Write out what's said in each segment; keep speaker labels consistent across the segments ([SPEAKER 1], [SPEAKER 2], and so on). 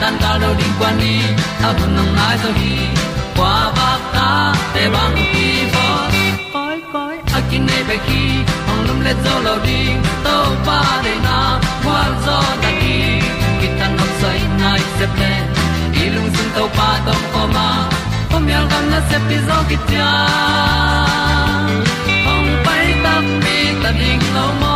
[SPEAKER 1] tan cao đâu đi qua à đi ta vẫn nằm lại rồi khi qua bạc ta để bằng đi vô cõi cõi à akin này về khi hồng lum lên dấu lâu đi. Tàu pa để na, qua gió ta đi. Khi ta nằm say nay sẽ lên đi lung tung tàu pa tàu coma hôm nay gần là sẽ đi gió kia hồng bay ta đi ta đi lâu mơ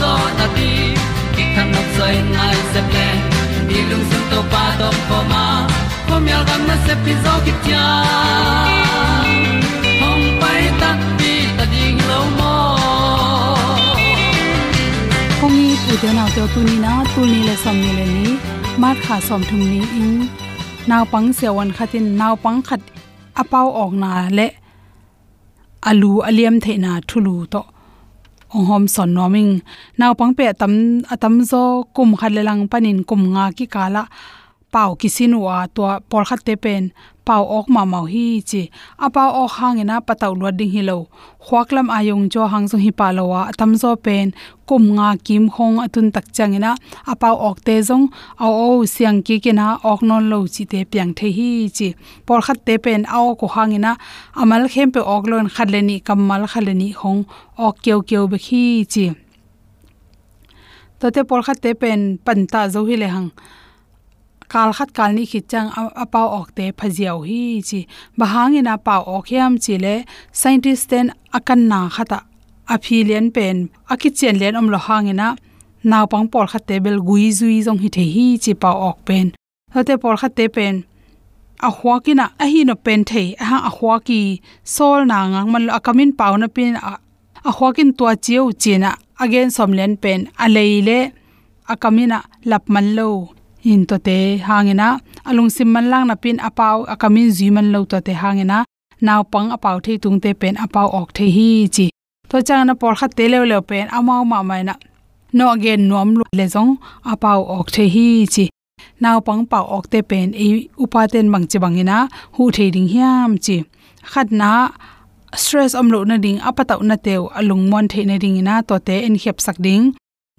[SPEAKER 1] zo na ti ki kan nok sai nai se ple ni lung sun to pa do ko ma. Ko mi al gam na se pi zo ki tia hong pai ta pi ta ding lo mo
[SPEAKER 2] kong ni pu de naw te tu ni na tu ni le som ni le ni. Mat kha som thum ni in. Naw pang se wan khatin naw pang khat apaw ok na le alu aliam à the na thulu to ong hom son noming naw pang pe tam atam zo kum khat le lang panin kum nga ki kala pau kisinu wa to por khat te pen pau ok ma mau hi chi. A pau ok hangena pataw lo ding hi lo. Khwaklam ayong jo hangzo hi palowa lo tam zo pen, kum nga kim khong atun tak changena apa ok te jong au o siang ki kena ok non lo chi te pyang the hi chi. Por khat te pen au ko hangena amal khem pe ok lon khaleni kamal khaleni hong ok keu keu be khi chi. To te por khat te pen panta zo hi le hang kal khat kal ni khit chang apau ok te phajiao hi chi bahangina pau ok yam chi le scientist ten akan na khata aphilian pen akichen len om lo hangina naw pang por khat te bel gui zui zong hi the hi chi pau ok pen. Hote por khat te pen a huakina a hi no pen the a ha a huaki sol na ngang man a kamin pau na pin, a huakin tua chiu china again somlen pen a leile a kamina lap man lo in to te hangena. Alung sim man lang na pin apau, akamin kamin man lo to te hangena. Naw pang apau thei tung te pen apau ok the hi chi. To chang na por kha te le le pen amao ma mai na. No again nom lu le jong apau ok the hi chi. Naw pang pau ok te pen e upa ten bang chi bangina hu thei ding hiam chi. Khat na, stress am lo na ding, apatau na teu alung mon thei na ding na to te en khep sak ding.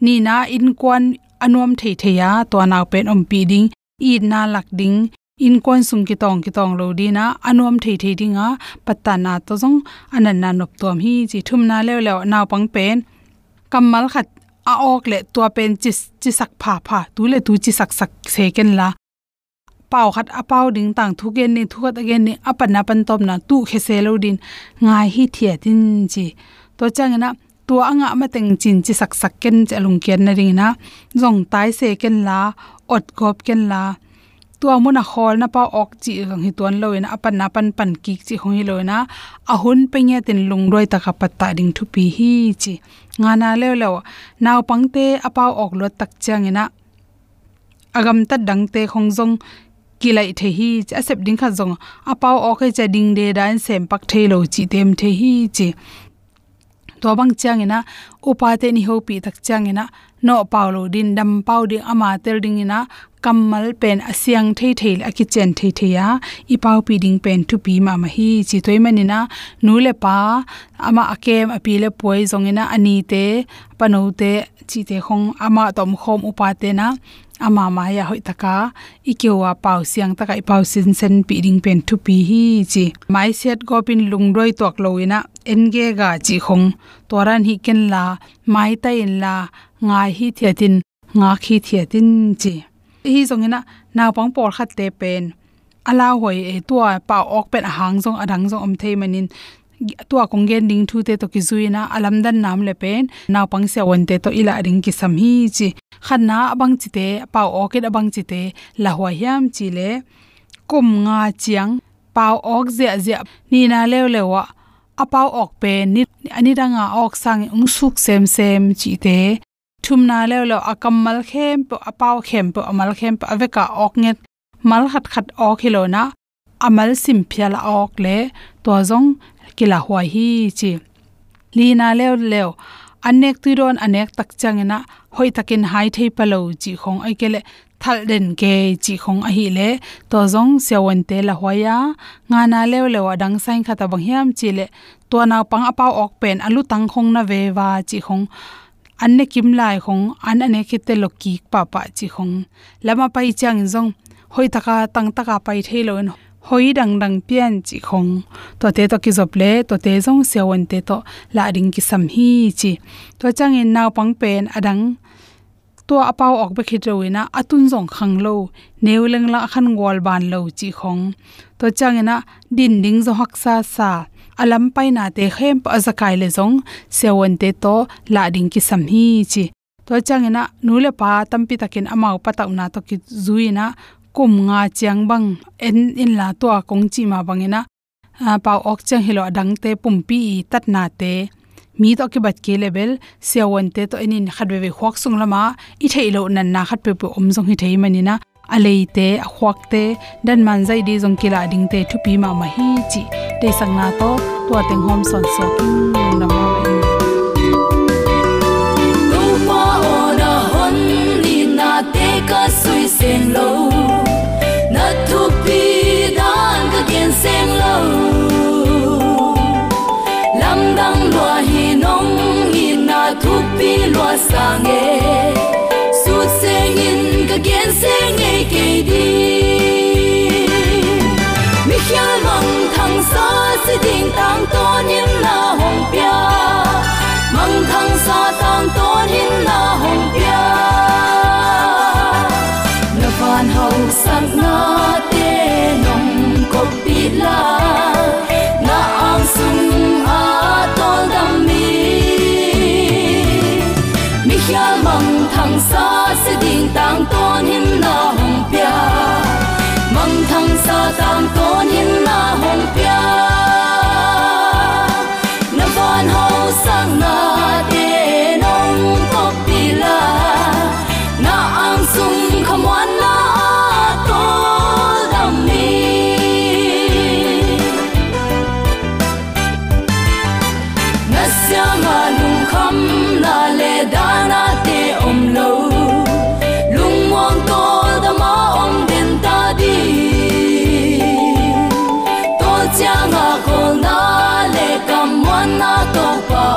[SPEAKER 2] Ni na in kwan anuam thei theya to naw pen om pi ding i na lak ding, in kon sung ki tong ki tong lo di na anuam thei thei dinga patta na to jong anan na nop tom hi, chi thum na le le naw pang pen. Kamal khat a ok le to pen chi chi sak pha pha, tu le tu chi sak sak se ken la. Pau khat a pau ding tang thu gen ni, thu khat again ni apan na pan tom na tu khe se lo din. Ngai hi thia tin chi. To chang na tua anga ma teng chin chi sak sak ken chalung ken na ring na. Zong tai se ken la, ot gop ken la. Tua mun a na pa ok chi gang hi ton lo ina, apan na pan pan ki chi hong hi lo na a hun pe nya tin lung roi ta ka patta ding thu pi hi chi. Nga na le lo naw pangte apa ok lo tak chang ina. Agam ta dang te khong jong kilai the hi asep ding kha jong apao ok cha ding de dan sem pak the lo chi tem the hi chi to bang chang ina upa te ni ho pi tak chang ina no paulo din dam pau ding ama tel ding ina kammal pen asyang thei thei a ki chen thei thei ya. I pau pi ding pen tu pi ma ma hi. Chi toy manina nu le pa. Ama akem api le poi zong e ina ani te pano te, chi te khong. Ama tom khom upa te na. Ama ma ya hoi taka. Ikewa pau siang taka. I pau sin sen pi ding pen thu pi hi, chi. Mai set go pin lung roi tok loina e enge ga, chi khong. Toran hi ken la. Mai ta in la. Ngai hi thiatin nga khi thiatin chi hi zongena naw pang por khat te pen ala hoi e eh, tua pa ok pen hang zong adang zong om thei manin tua konggen ding thu te to ki zuina alam dan nam le pen naw pang se won te to ila ring ki sam hi chi khanna abang chi te pa ok it abang chi te la hwa yam chi le kum nga chiang pa ok zia zia ni na lew lewa apau ok pen ni ani danga ok sang ung suk sem sem chi te ชุมนาแล้วเราอากำมลเข้มปอปาวเข้มปอมลเข้มปอเวกาออกเง็ดมลขัดขัดออกให้เรานะอามลสิมพิลาออกเลยตัวจงกิลาหัวฮีจีลีนาแล้วแล้วอันเนกตุรอนอันเนกตักจังนะหอยตะกินหายเทปะโลจีของไอเกละทัลเดนเกจีของอหิเลตัวจงเสียวันเตละหัวยางานาแล้วแล้วดังไซนขะตะบังเฮียมจีเลตัวนาปังอปาวออกเป็นอลุตังคงนะเววาจีของ khong anne kim lai khong, an ane khite lo ki pa pa chi khong, lama pai chang zong, hoi taka tang taka pai thelo en, hoi dang dang pian chi khong to te to ki zop le to te zong sewon te to, la ring ki sam hi chi to chang in naw pang pen adang to apau ok be khit atun zong khang neuleng la khan gol ban lo chi khong. To chang din ding zo hak sa sa, alam pai te khem pa zakai le zong sewon te to la ding ki sam hi chi. To changena nule pa tampi takin amau pataw na to ki zuina kum nga chiang bang, en in la to kong chi ma bangena pa ok chang hilo dang te pumpi tat na te mi to ki bat ke level sewon te to enin khatwe we khwak sung lama i theilo nan na khat pe pu om jong hi thei manina aleite akhwakte dan manjai di jong kila ding te, thupi ma ma hi chi. Te sangna to to teng hom son so king na ma ma
[SPEAKER 3] ni na te ka sui sen lo. Lúa xa nghe. Suốt xe in cả kiến xe nghe kề đi. Mi khía mong thằng xa sẽ tình tang to nhưng là hồng pia. Mong thằng xa tang to nhưng là hồng pia. Na phan hậu sắc na te nong copila con hin na hong pia. Mong thang sa tam con hin na hong pia. Na van ho sang na te nong tok pi la. Na ang sung khamwan na Hãy subscribe mi. Na Ghiền Mì Gõ Để không bỏ lỡ những video hấp dẫn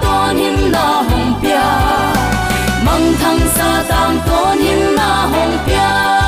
[SPEAKER 3] ding tang hin na hong pia mang thăng sa tang ton hin na hong pia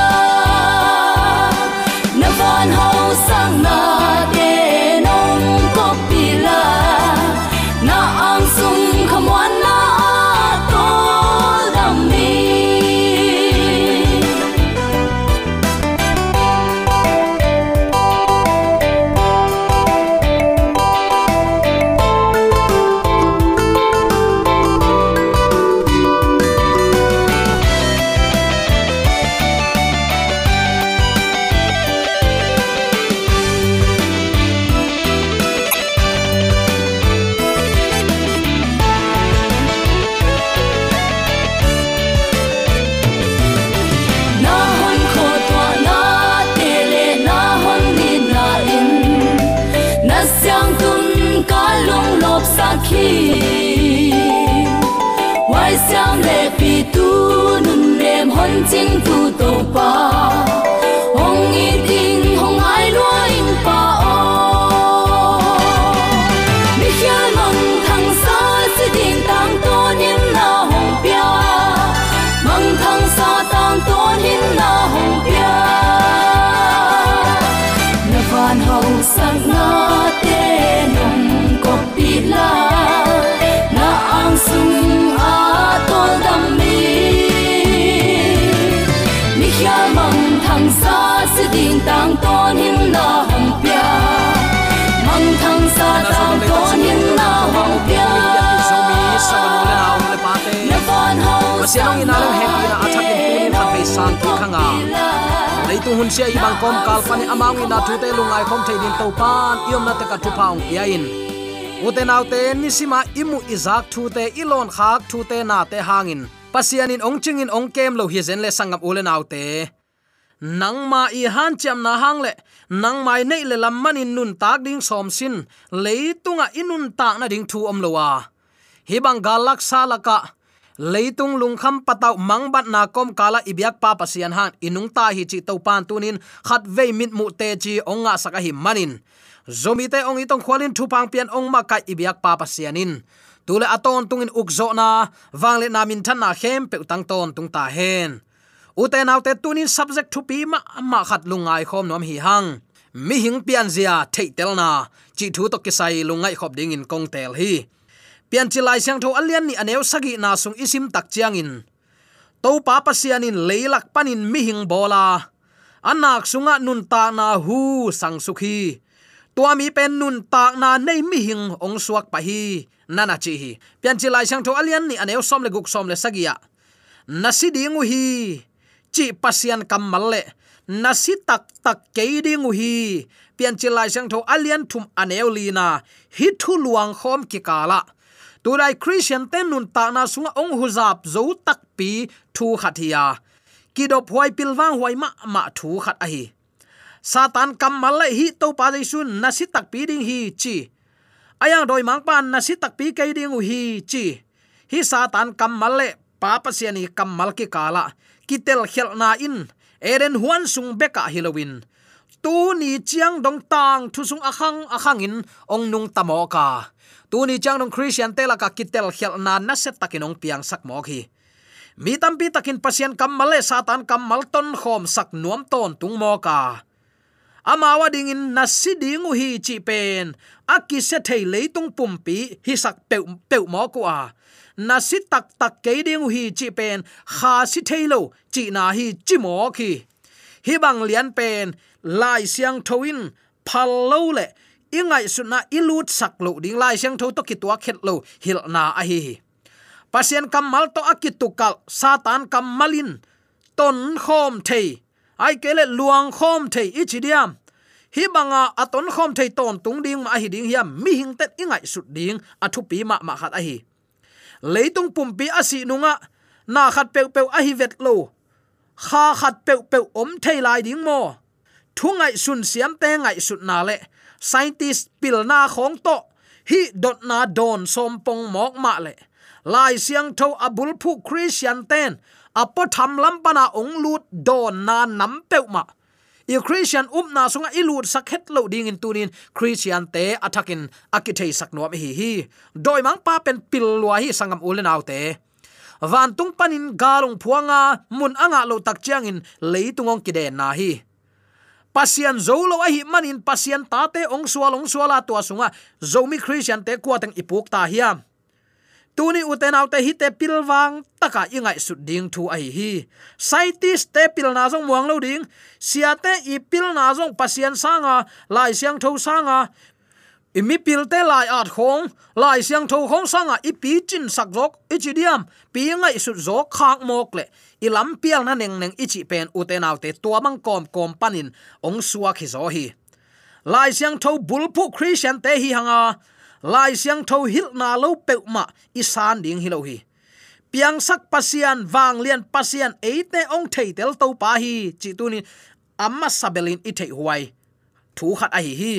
[SPEAKER 4] wai để le pi tu nun
[SPEAKER 3] lem hon ching hau
[SPEAKER 4] pasianong ina lo happy na athak in tunin khat ve sang ki khanga leitung hun sia ibang kom kal pani amang ina thu te lungai khom thei din to pan iom na te ka thu paung pia in uten autte nisima, imu izak thu te ilon khak thu te na te hangin. Pasianin ong chingin ong kem, lo hi zen le sangam ulen autte nangma i han cham na hang le nangmai nei le lam manin nun tak ding som sin, leitunga inun tak na ding thu om lowa. Hi bang galak salaka leitung lungkham patau mangbat na kom kala ibyak pa pasian han. Inung ta hi chi to pan tunin. Khat ve mit mu te chi onga saka hi manin. Zomi te ong itong khwalin thu pang pian ong ma ka ibyak pa pasianin. Tule aton tungin ukzo na. Wangle na min than na khem pe utang ton tung ta hen. Uten autte tunin subject to pi ma ma khat lungai khom nom hi hang. Mi hing pian zia theitel na. Chi thu to kisai lungai khop ding in kong tel hi pian chi lai sang tho alian ni aneu sagi na sung isim tak chiang in to pa pasian in leilak panin mi hing bola. Anak sunga nun ta na hu sang sukhi. Tua mi pen nun ta na nei mi hing ong suak pa hi. Nana chi hi. Pian chi lai sang tho alian ni aneu som le guk som le sagia nasi dingu hi. Chi pasian kamal le. Nasi tak tak ke dingu hi. Pian chi lai sang tho alian thum aneu lina hi thu luang khom ki kala turai christian ten nun ta na sunga ong huzap zo tak pi thu khathia kidop huai pilwang huai ma ma thu khat a hi. Satan kamal le hi to pa jaisun nasi tak pi ding hi chi. Ayang doi mang pan nasi tak pi ke ding hi chi. Hi satan kamal le pa pasiani kamal ki kala kitel khel na in. Eren huan sung beka halloween. Tu ni chiang dong tang thu sung akhang akhang in ong nung tamo ka tu ni chiang dong christian tela ka kitel khel na na set takin ong piang sak mo khi mi tampi takin pasien kam male satan kamal ton khom sak nuam ton tung mo ka. Amawa ding in nasiding hi chi pen aki se thei leitung pumpi hi sak pe pe mo ko a. Nasi tak tak ke ding hi chi pen, kha si thailo chi na hi chi mo khi hi bang lian pen, lai siang thoin, phal lo le ingai suna ilut saklo ding lai siang tho to kitwa khetlo hilna lo hil na a hi pasien kamal to akitukal satan kamalin ton khom thei, ai kele luang khom thei ichidiam hi banga aton khom thei ton tung ding ma hi ding hiam, mi hing tet ingai sut ding athu pi ma ma khat a hi. Leitung pumpi asi nunga, na khat pe pe a hi vet lo, kha khat pe pe om thei lai ding mo thu ngay sun siam te ngai sut na le scientist pil na khong to hi dot na don som pong mok ma le lai siang tho abul phu christian ten apo tham lam pana ong lut don na nam pe ma i christian up na sunga ilut sakhet lo ding in tunin christian te attacking sak no hi. Hi. Doi mang pa pen pil lua hi sangam ulen autte van tung panin galung phuanga mun anga lo tak chiang in leitungong kide na hi pasian zolo a hi manin pasian tate ong sual ong suala to sunga. Zomi christian te kuateng ipuk ta hiam tuni uten autte hi te pilwang taka ingai su ding thu ai hi. Saitis te pil na zong muang lo ding. Siate i pil na zong pasian sanga, lai siang tho sanga imi pilte lai at khong, lai siang tho khong sanga, i pi chin sak jok ichidiam pi ngai su zo khak mok le. I lam pial na neng neng ichi pen uten autte tua mang kom kom panin, ong suwa khi zo hi. Lai siang tho bulpu christian te hi hanga, lai siang tho hil na lo pe ma isan ding hilo hi. Piang sak pasian wang lian pasian, eite ong thei tel to pa hi chi tu ni amma sabelin i thei huai. Thu khat a hi hi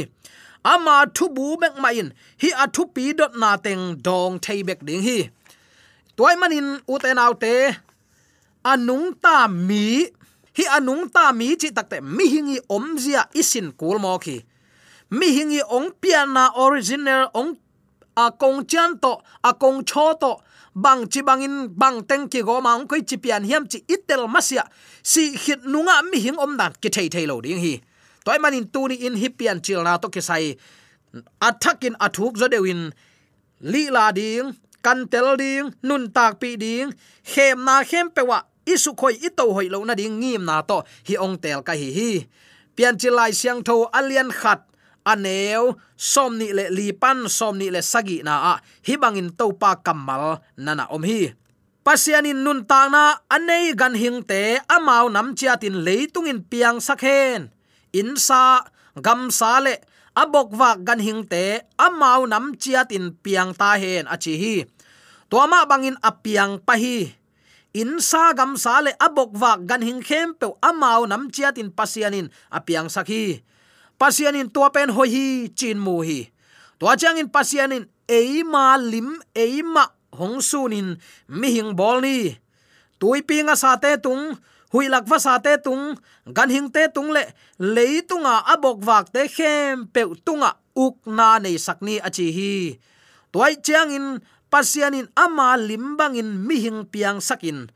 [SPEAKER 4] ama thu bu mek ma in. Hi a thu pi dot na teng dong thei bek ding hi. Toy manin uten autte anung ta mi, hi anung ta mi chi takte mi hingi omzia isin kul mo khi mi hingi ong piana original ong, a kong chan to, a kong cho to, bang chi bangin bang teng ki go ma ong koi chi pian hiam chi itel masia si hit nunga mi hing om dan ki thei thei lo ding hi toy manin tuni in hipian chil na to ki sai. Attacking athuk zo dewin. Li la ding, kan tel ding, nun tak pi ding, khem na khem pewa isu khoi i to hoi lo na ding, ngim na to, hi ong tel ka hi hi. Pian chilai siang tho, alian khat, aneu somni le lipan somni le sagi na a, hi bangin to pa kamal nana om hi. Pasianin nun ta na, anei gan hing te amau nam chia tin leitungin piang sakhen insa, gam sa le abok wa gan hingte amau nam chia tin piang ta hen achi hi. Toma bangin apiang pa insa in sa gam sa le abok wa gan hing khem pe amau nam chia tin pasianin apiang sakhi pasianin to pen ho hi, chin mu hi. To chang in pasianin eima lim eima hongsunin mi hing bol ni. Tui sa te tung hui lak va sa te tung gan hing te tung le leitunga abok wak te khem pe tunga uk na nei sakni achi hi. Toy chiang in, pasian in ama limbangin mi hing piang sakin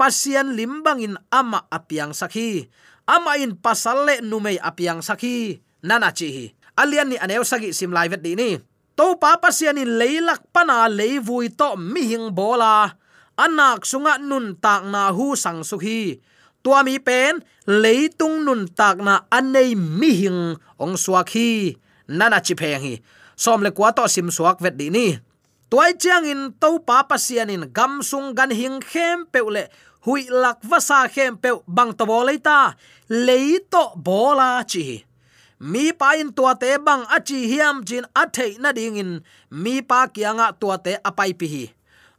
[SPEAKER 4] pasian limbang in ama apiang sakhi ama in pasalle numei apiang sakhi nana chi hi. Alian ni aneu sagi sim lai vet di ni. To pa pasian in leilak pana leivui to mi hing bola anak sunga nun tak na hu sang su hi tua mi pen leitung nun tak na anei mi hing, ong suak hi nana chi pheng hi. Som le kwa to sim suak vet di ni. Tuai chiang in to pa pasian in, gam sung gan hing khem peule hui lak vasa khem pe bang to boleta leito bola chi mi pa in tua te bang achi hiam chin a thei na ding in, mi pa kianga tua te apai pi hi.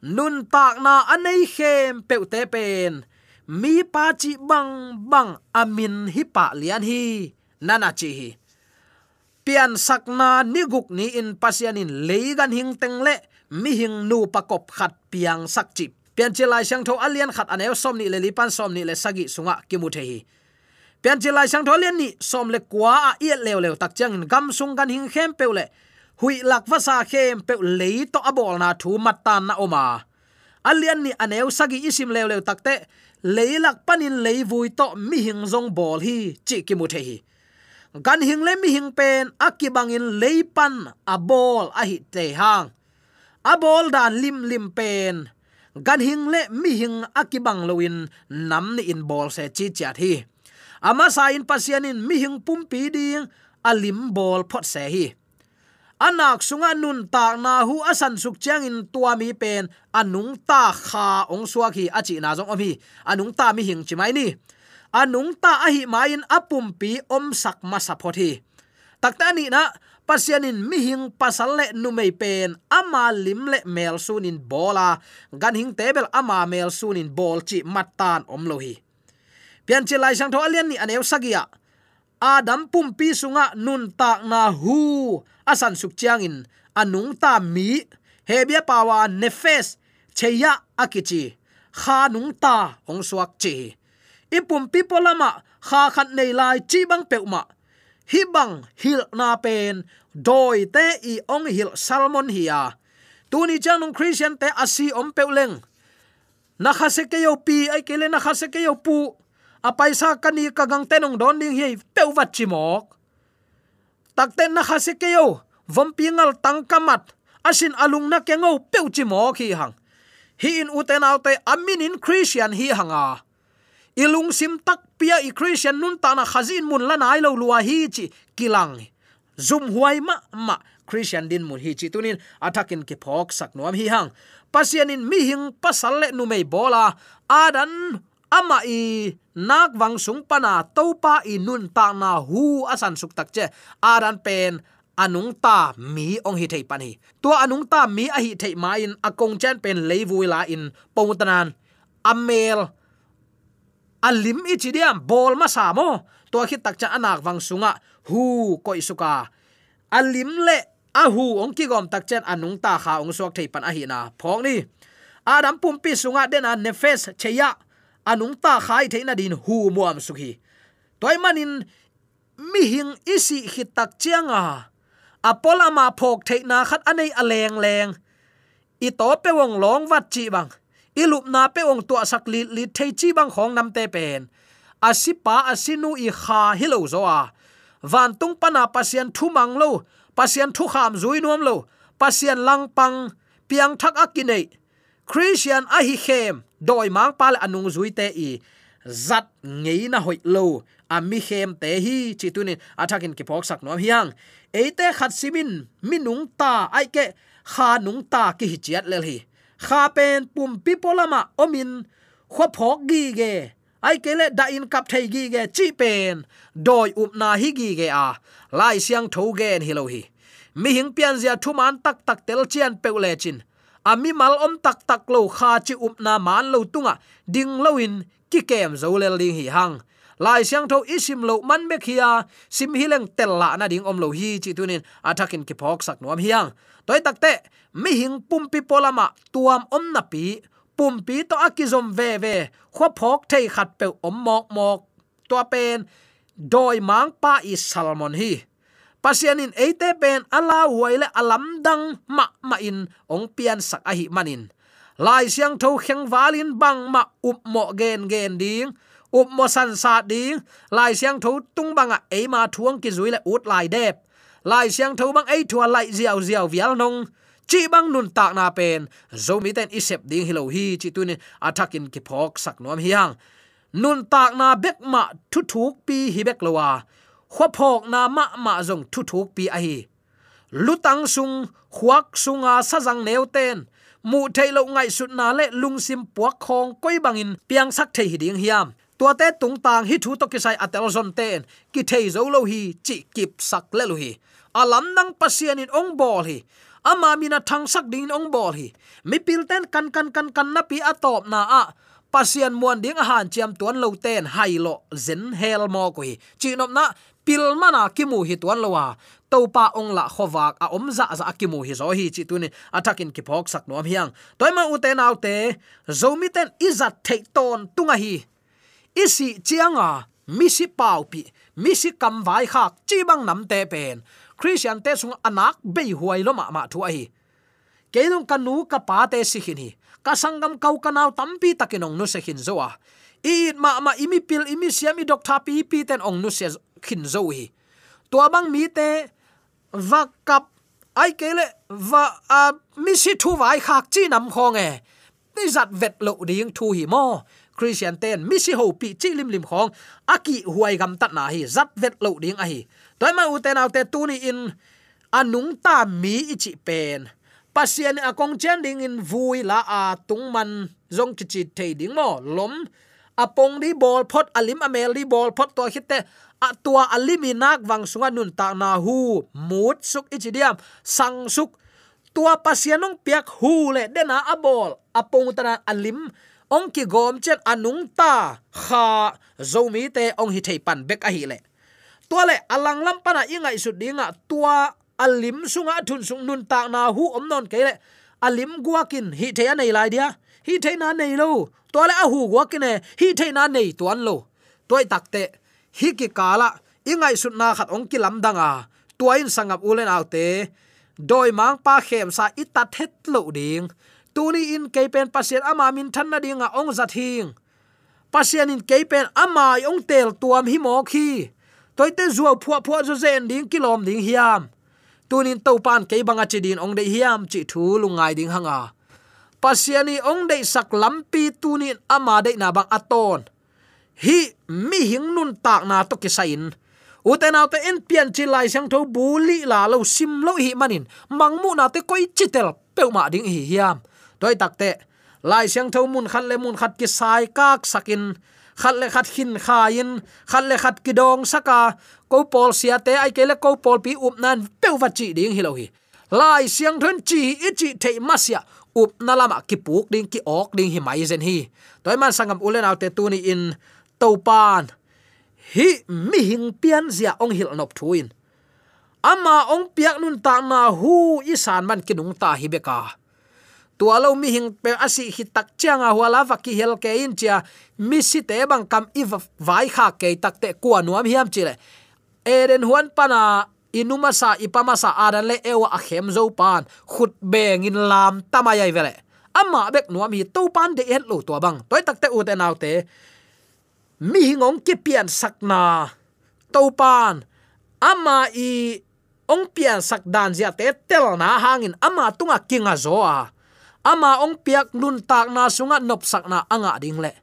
[SPEAKER 4] Nun tak na anei khem pe te pen mi pa chi bang bang amin hi pa lian hi. Nana chi hi. Pian sakna niguk ni in pasianin leigan hing teng le. Mi hing nu pakop khat piang sak chi. Pian chilai sang tho alian khat aneu som ni le lipan som ni le sagi sunga kimu the hi. Pian chi lai sang tholian ni som le kwa a i lew lew tak chang gam sung gan hing khem pe le. Hui lak va sa khem pe le to abol na thu mat tan na oma. Alian ni aneu sagi isim lew lew takte leilak panin leivui to mi hing zong bol hi, chi ki mu the hi. Gan hing le mi hing pen akibangin leipan abol a hi te hang. Abol dan lim lim pen. Gan hing le mi hing akibang loin nam ni in bol se chi chat hi. Ama sa in pasianin mi hing pumpi ding alim bol phot se hi anak sunga nun ta na hu asan suk chang in tua mi pen, anung ta kha ong suwa khi achi na jong omi anung ta mi hing chimai ni. Anung ta a hi main apum pi om sak ma sa phothi takta ni na pasianin mi hing pasal le nu mei pen, ama lim le mel sunin bola gan hing tebel ama mel sunin bol chi matan om lo hi. Pian chi lai sang tho alian ni anew sagia adam pum pi sunga nun tak na hu. Asan suk chiang in anung ta mi. Hebia pawa nefes. Cheya akichi. Kha nung ta ong suak chi. Ipum pi polama. Kha khat nei lai chi bang peuma hi bang hil na pen. Doi te i ong hil salmon hiya tuni chang nung christian te asi om peuleng na khase ke yo pi. Ai kele na khase ke yo pu a paisa kani ka gang tenong don ding hi peu wat chi tak ten na kha se ke yo vom pingal tang kamat, asin alung na kengo peu chi hi hang. Hi in uten autte amin in christian hi hanga. Ilung sim tak pia i christian nun ta na khazin mun la nai lo luwa hi chi kilang. Zum huai ma ma, christian din mun hi chi tunin, atakin ke phok sak nuam hi hang. Pasian in mi hing pasal le nu mei bola, adan ama i nak wang sung pana topa i nun ta na hu asan suk tak che adan pen anung ta mi ong hi thei pani to anung ta mi a hi thei ma in akong chen pen leivui la in pongtanan amel alim ichidiam bol ma sa mo to khi tak cha anak wang sunga hu koi suka alim le ahu ong ki gom tak chen anung ta kha ong sok thei pan a hi na phok ni adam pumpi sunga den a nefes cheya anung ta khai theina din hu muam sukhi. Toy manin, mi hing isi hitak chianga. Apola ma phok theina khat anei aleng leng i to pe wong long wat chi bang. I lup na pe wong tua sak li li thei chi bang khong nam te pen. Asipa asinu i kha hilo zo a. Van tung pana pasien thu mang lo. Pasien thu kham zui nuam lo. Pasien lang pang. Piang thak akinei christian a hi khem doi mang pal anung zui te i. Zat ngei na hoi lo. Ami khem te hi, chi tunin athakin ki phok sak no hiang. Eite khat simin minung ta ai ke, kha nung ta ki hi chiat lel hi. Kha pen pum pi polama omin khwa phok gi ge. Ai ke le da in kap thei gi ge, chi pen. Doi up na hi gi ge a. Lai siang tho gen hi lo hi. Mi hing pian zia thu man tak tak tel chian pe le chin ami mal om tak tak lo kha chi up na man lo tunga. Ding lo in, ki kem zo le ling hi hang. Lai siang tho isim lo man me khia sim hi leng tel la na ding om lo hi chi tunin. Athakin ki phok sak nuam hiang toy takte mi hing pum pi polama tuam om na pi. Pum pi to akizom ve ve. Khwa phok thei khat pe om mok mok. To pen, doi mang pa i salmon hi pasianin eite pen ala huaile alam dang ma ma in ong pian sak a hi manin. Lai siang tho kheng valin bang ma up mo gen gen ding, up mo san sa ding. Lai siang tho tung banga e ma thuang ki zui le ut lai dep. Lai siang tho bang ei thua lai ziaw ziaw vial nong. Chi bang nun tak na pen. Zo mi ten isep ding hilo hi, chi tunin attacking ki phok sak nom hiang. Nun tak na bek ma thu thuk pi hi bek lowa khwa phok na ma ma zong thu thuk pi a hi. Lutang sung khuak sunga sajang neu ten. Mu thailo ngai sut na le lungsim puak khong koi bangin piang sak thei hiding hiam. Tua te tung tang hi thu to ki sai atel zon ten. Ki thei zo lo hi, chi kip sak le lo hi. Alam nang pasian in ong bol hi. Ama mina thang sak ding ong bol hi. Mi pil ten kan kan kan kan na pi atop na a. Pasian muan ding han chiam tuan lo ten hai lo zen hel mo ko hi. Chi nop na pil mana kimu hi tuan lowa. Topa ong la khowak a om za za kimu hi zo hi chi tuni atakin ki phok sak nom hiang. Toima uten autte zomi ten izat thei ton tunga hi. Isi chianga misi pau pi misi kam vai khak, chi bang nam te pen. Christian te sung anak be huai lo ma ma thu hi. Kelung kanu ka pa te si hin hi. Ka sangam kau kanau tampi takinong nu se hin zoa i ma ma imi pil imi siami doctor pi pi ten ong nu se khin zo hi. Tua bang mi te, va kap, ai kele va, a, mi si thu vai khak chi nam khong e ti zat vet lo ding thu hi mo. Christian ten, mi si ho pi chi lim lim khong aki huai gam tat na hi, zat vet lo ding a hi. Toy ma u te nau te tu ni in, anung ta mi ichi pen. Pasien akong chen ding in vui la a tung man zong chi chi thei ding mo, lom apong li bol phot, alim amel li bol phot to khite a tua alimi nak wang sunga nun ta na hu. Mut suk ichidiam sang suk. Tua pasianong piak hu le dena abol apong tana alim. Ong ki gom chen anung ta. Kha. Zomi te ong hi thei pan bek a hi le. Tua le alang lam pana ingai su dinga tua alim sunga thun sung nun ta na hu om non ke le. Alim guakin hi thei anei lai dia hi thei na nei lo. To le a hu guakin hi thei na nei tuan lo. Toy takte hi ki kala ingai su na khat ong ki lam danga tuain sangap ulen autte doi mang pa khem sa itat het lo ding. Tuni in kepen pasien ama min than na dinga ong zat hing. Pasien in kepen ama ong tel tuam hi mo khi toite zuaw phua phua zo zen ding kilom ding hiam. Tunin to pan ke banga chidin ong de hiam chi thu lungai ding hanga pasiani ong dei sak lampi tunin ama dei na bang aton. Hi, mi hing nun tak na to kisain. Uten autte en pian chi lai sang tho buli la lo sim lo hi manin. Mangmu na te koi chitel pe ma ding hi hiam. Toy takte lai sang tho mun khat le mun khat ki sai kak sakin. Khat le khat hin khain, khat le khat ki dong saka. Ko pol sia te, ai ke le ko pol pi up nan pe wa chi ding hi lo hi. Lai siang thon chi, i chi thei masia up na lama ki puk ding ki ok ding hi mai zen hi. Toy man sangam ulen autte tu ni in topan hi mi hing pian zia ong hil nop thuin. Ama ong piak nun ta na hu isan man kinung ta hi beka tua lo mi hing pe asi hi tak changa wala va ki hel ke in chia, mi si te bang kam i vai kha ke tak te kwa nuam hiam chile eren huan pana inuma sa ipama sa adan le ewa a khem zo pan. Khut beng in lam tamayai vele. Amma bek nuam hi to pan de het lo to bang. Toy takte u te nau te mi hingong ki pian sakna to pan ama i ong pian sak dan zia te tel na hangin. Ama tunga kinga zo a. Ama ong piak nun tak na sunga nop sak na anga ding le.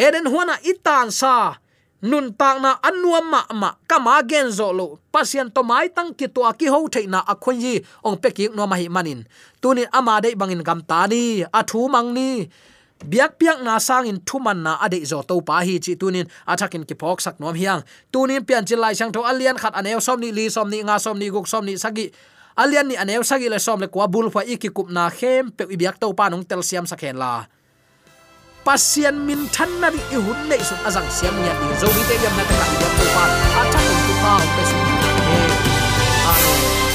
[SPEAKER 4] Eden huana itan sa nun tak na anuam ma ma kama gen zo lo. Pasien to mai tang ki to ki ho thei na akhon ji ong pe ki no ma hi manin. Tunin ama dei bangin gam ta ni athu mang ni. Biak piak na sang in thuman na ade zo to pa hi chi tunin athakin ki phok sak nom hiang. Tunin pian chi lai sang tho alian khat anew som ni, li som ni, nga som ni, guk som ni, sagi. Alian ni anew sagi le som le kwa bul fa iki kup na khem pe biak to pa nong tel siam sakhen la pasien min than na ri hun nei sun azang siam nya ni zo ni te yam na ta ka biak to pa a cha ko tu pa pe su a